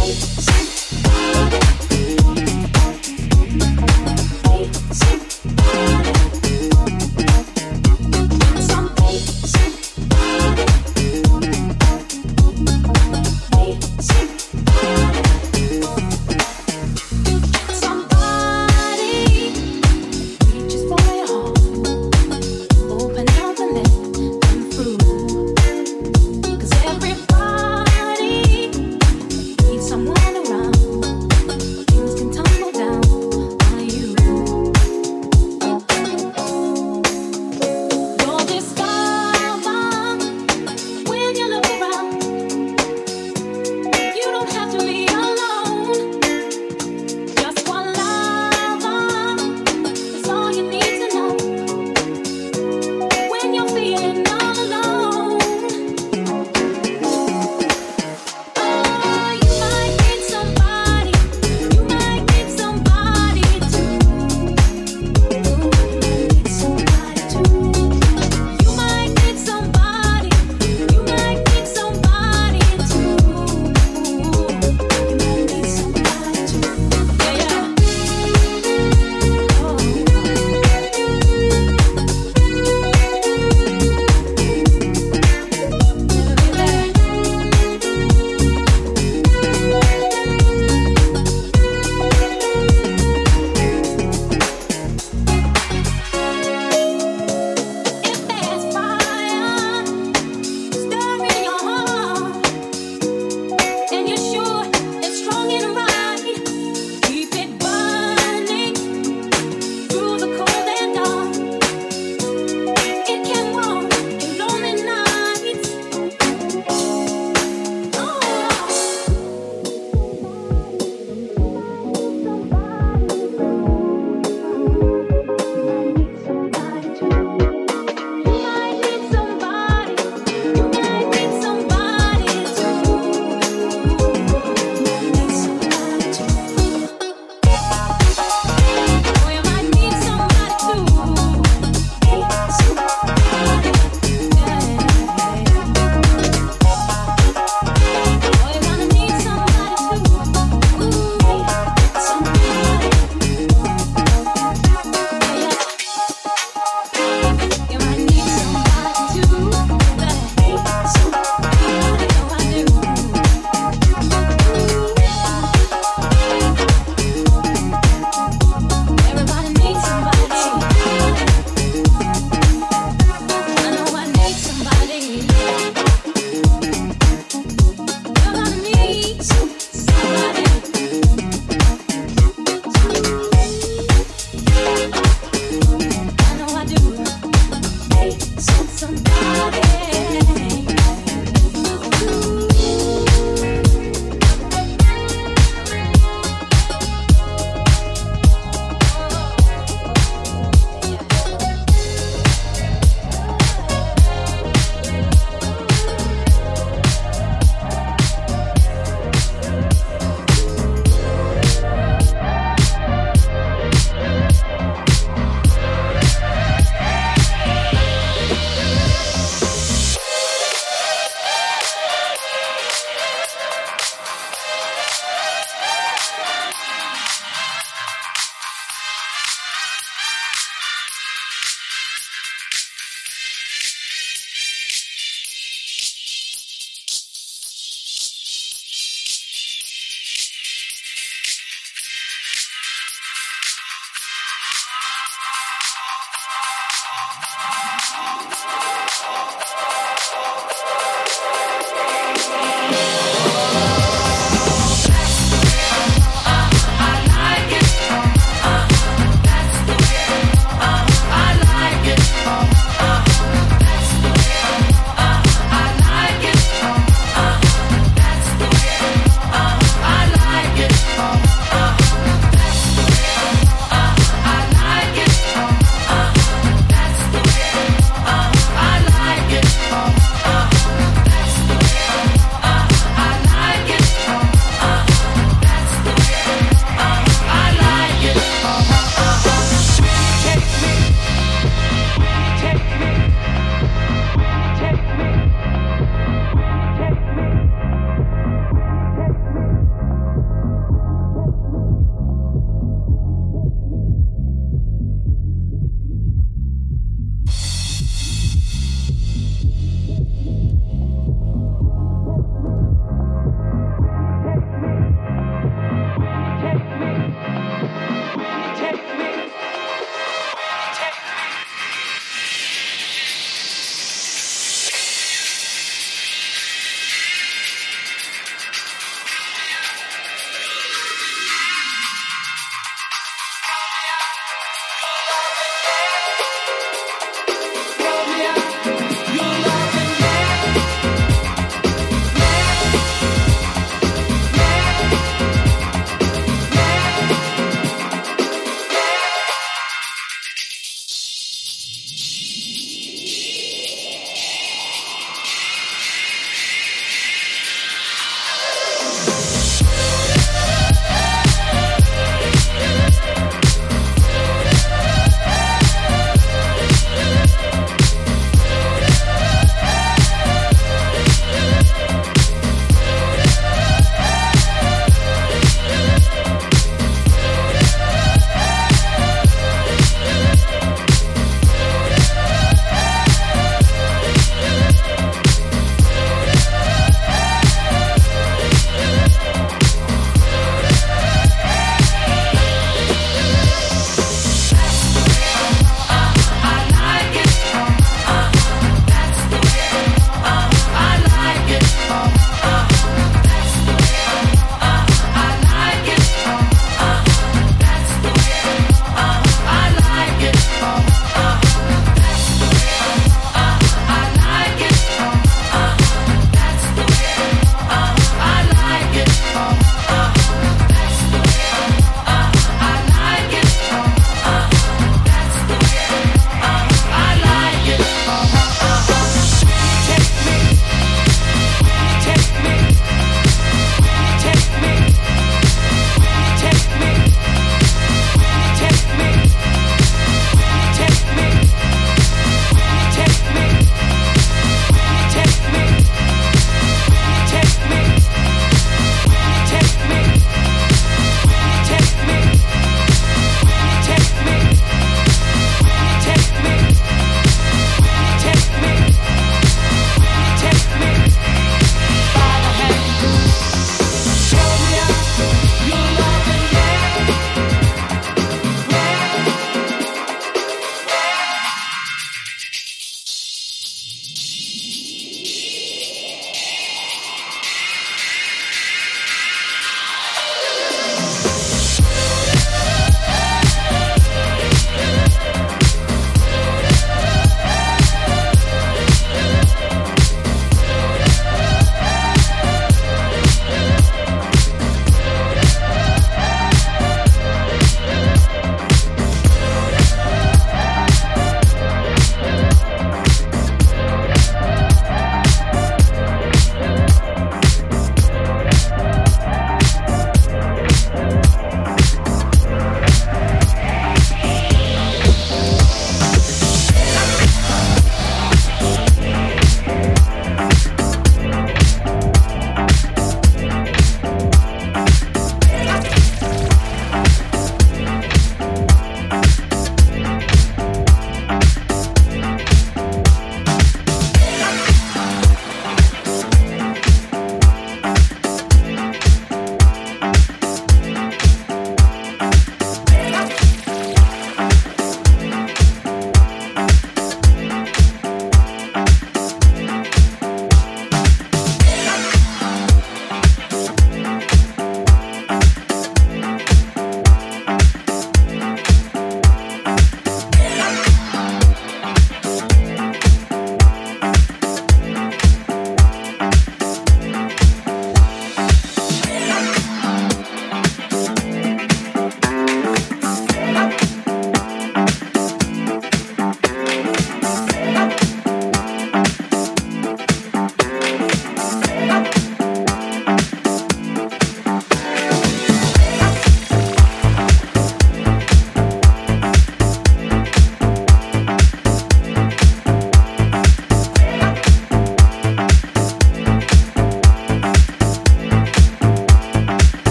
Bye.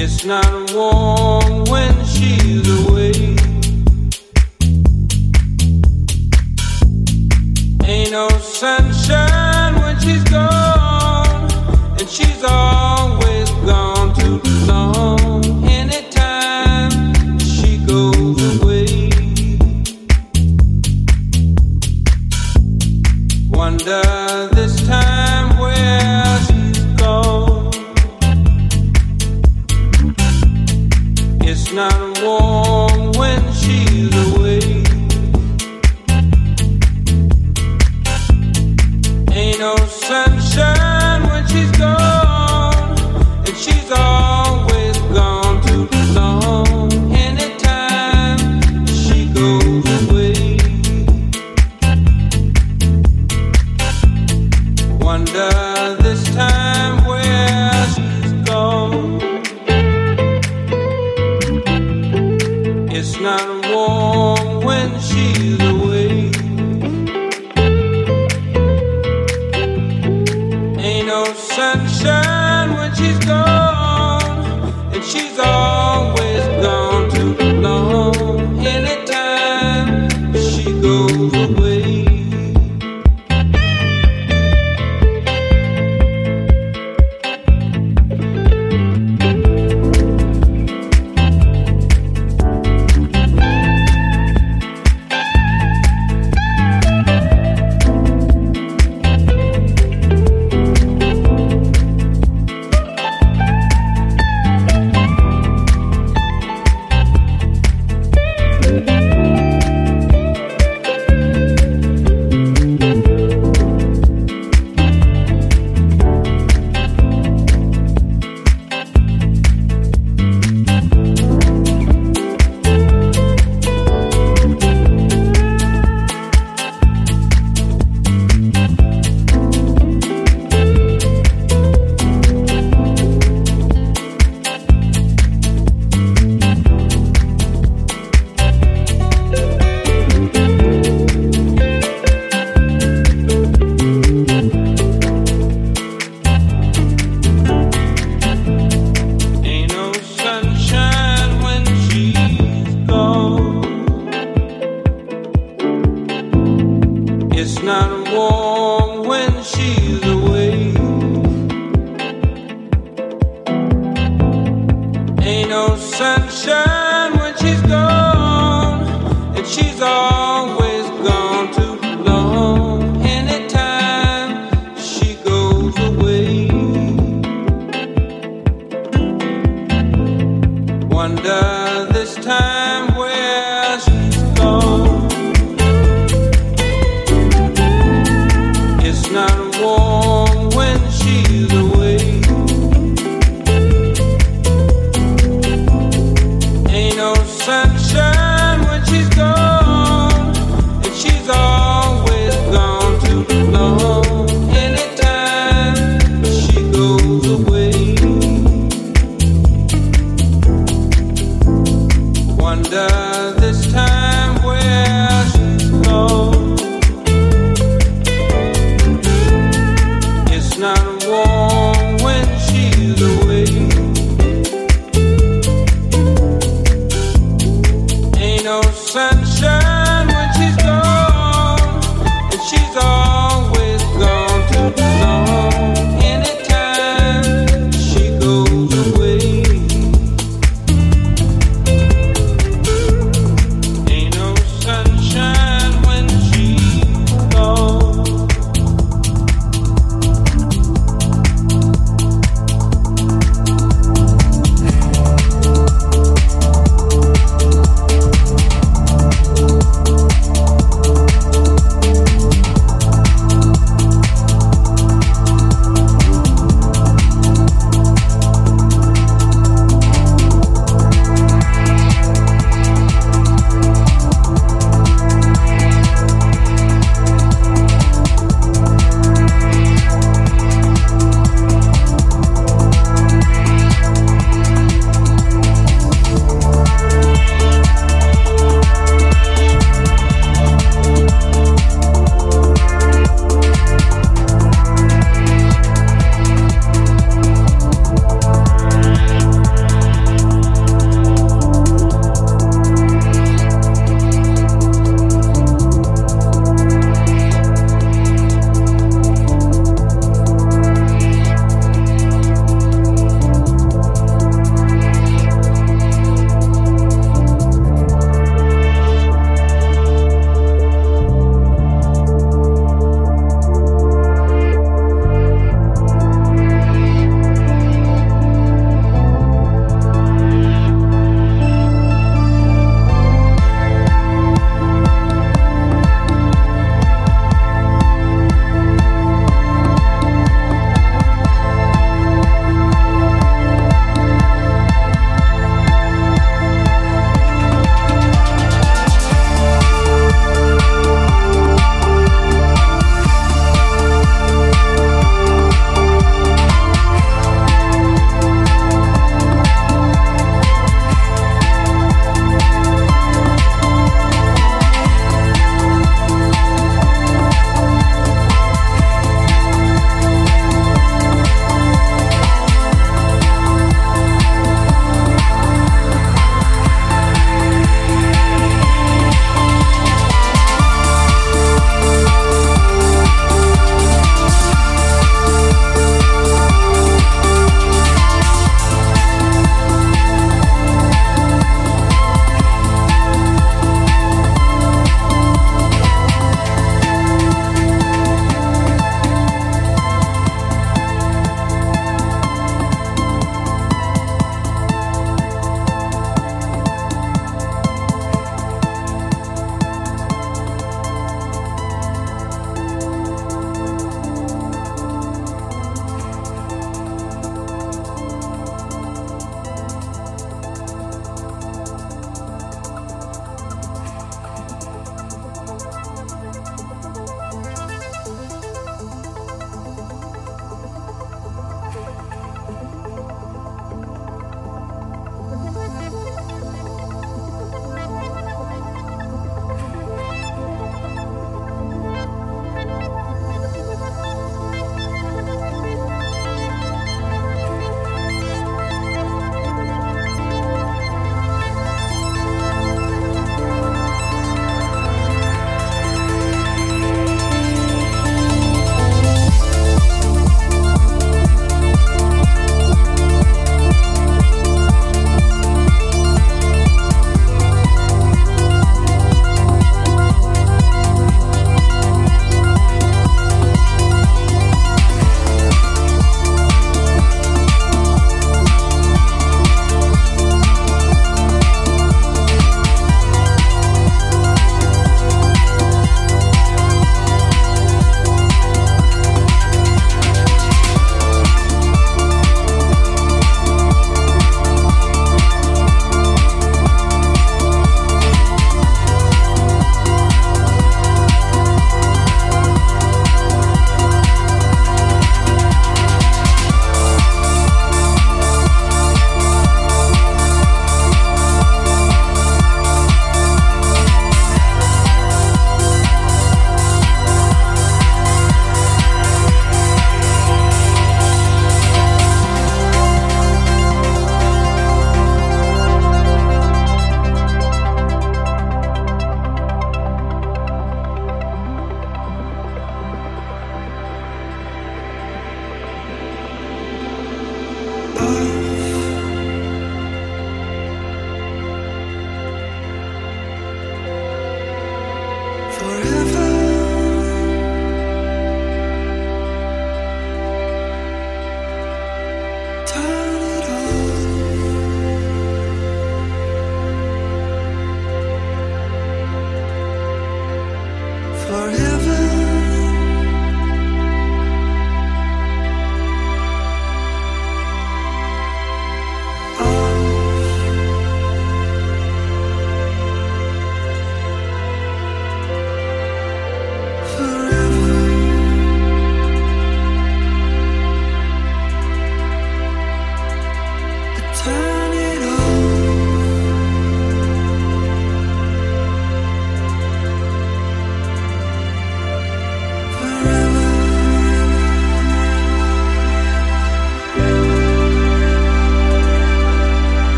It's not warm when she's away. Ain't no sunshine when she's gone, and she's all.